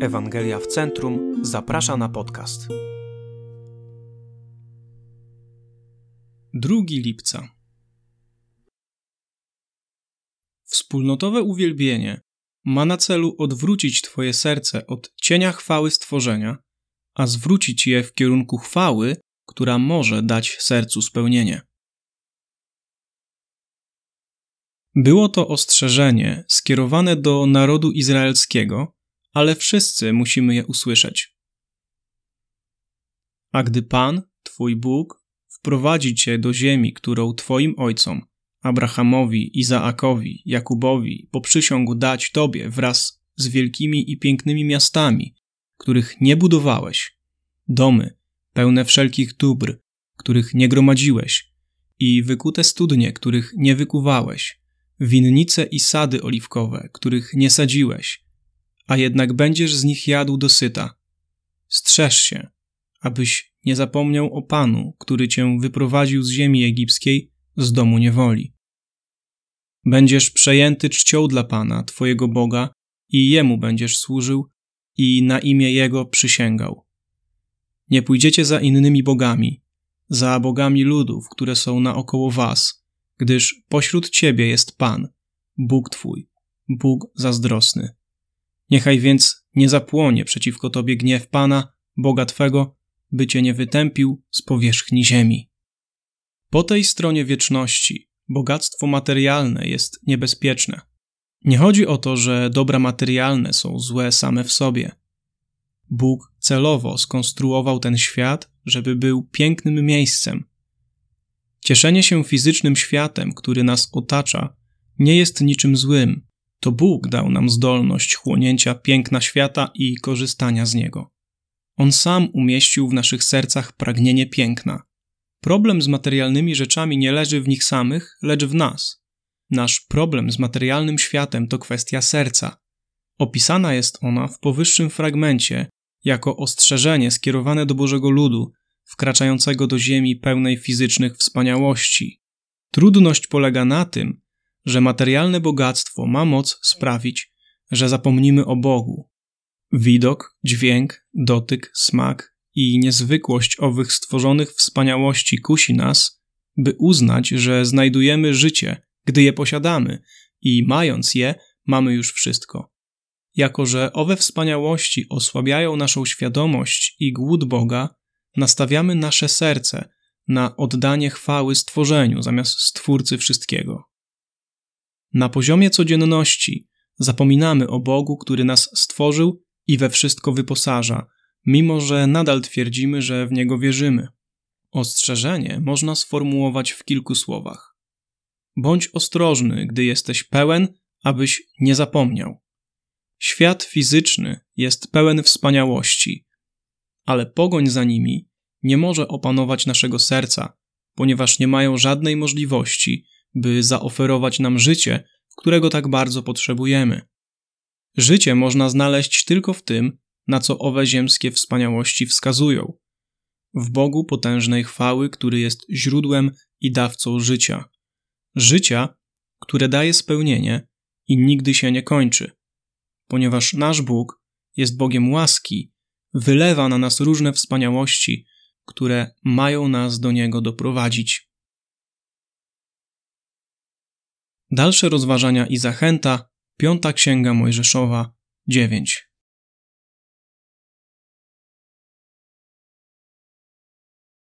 Ewangelia w Centrum zaprasza na podcast. 2 lipca. Wspólnotowe uwielbienie ma na celu odwrócić Twoje serce od cienia chwały stworzenia, a zwrócić je w kierunku chwały, która może dać sercu spełnienie. Było to ostrzeżenie skierowane do narodu izraelskiego, ale wszyscy musimy je usłyszeć. A gdy Pan, Twój Bóg, wprowadzi Cię do ziemi, którą Twoim ojcom, Abrahamowi, Izaakowi, Jakubowi, poprzysiągł dać Tobie wraz z wielkimi i pięknymi miastami, których nie budowałeś, domy pełne wszelkich dóbr, których nie gromadziłeś, i wykute studnie, których nie wykuwałeś, winnice i sady oliwkowe, których nie sadziłeś, a jednak będziesz z nich jadł dosyta. Strzeż się, abyś nie zapomniał o Panu, który cię wyprowadził z ziemi egipskiej, z domu niewoli. Będziesz przejęty czcią dla Pana, Twojego Boga, i Jemu będziesz służył i na imię Jego przysięgał. Nie pójdziecie za innymi bogami, za bogami ludów, które są naokoło was, gdyż pośród Ciebie jest Pan, Bóg Twój, Bóg zazdrosny. Niechaj więc nie zapłonie przeciwko Tobie gniew Pana, Boga Twego, by Cię nie wytępił z powierzchni ziemi. Po tej stronie wieczności bogactwo materialne jest niebezpieczne. Nie chodzi o to, że dobra materialne są złe same w sobie. Bóg celowo skonstruował ten świat, żeby był pięknym miejscem. Cieszenie się fizycznym światem, który nas otacza, nie jest niczym złym, to Bóg dał nam zdolność chłonięcia piękna świata i korzystania z niego. On sam umieścił w naszych sercach pragnienie piękna. Problem z materialnymi rzeczami nie leży w nich samych, lecz w nas. Nasz problem z materialnym światem to kwestia serca. Opisana jest ona w powyższym fragmencie jako ostrzeżenie skierowane do Bożego ludu, wkraczającego do ziemi pełnej fizycznych wspaniałości. Trudność polega na tym, że materialne bogactwo ma moc sprawić, że zapomnimy o Bogu. Widok, dźwięk, dotyk, smak i niezwykłość owych stworzonych wspaniałości kusi nas, by uznać, że znajdujemy życie, gdy je posiadamy i mając je, mamy już wszystko. Jako, że owe wspaniałości osłabiają naszą świadomość i głód Boga, nastawiamy nasze serce na oddanie chwały stworzeniu zamiast Stwórcy wszystkiego. Na poziomie codzienności zapominamy o Bogu, który nas stworzył i we wszystko wyposaża, mimo że nadal twierdzimy, że w Niego wierzymy. Ostrzeżenie można sformułować w kilku słowach. Bądź ostrożny, gdy jesteś pełen, abyś nie zapomniał. Świat fizyczny jest pełen wspaniałości, ale pogoń za nimi nie może opanować naszego serca, ponieważ nie mają żadnej możliwości, by zaoferować nam życie, którego tak bardzo potrzebujemy. Życie można znaleźć tylko w tym, na co owe ziemskie wspaniałości wskazują. W Bogu potężnej chwały, który jest źródłem i dawcą życia. Życia, które daje spełnienie i nigdy się nie kończy. Ponieważ nasz Bóg jest Bogiem łaski, wylewa na nas różne wspaniałości, które mają nas do Niego doprowadzić. Dalsze rozważania i zachęta, piąta księga Mojżeszowa 9.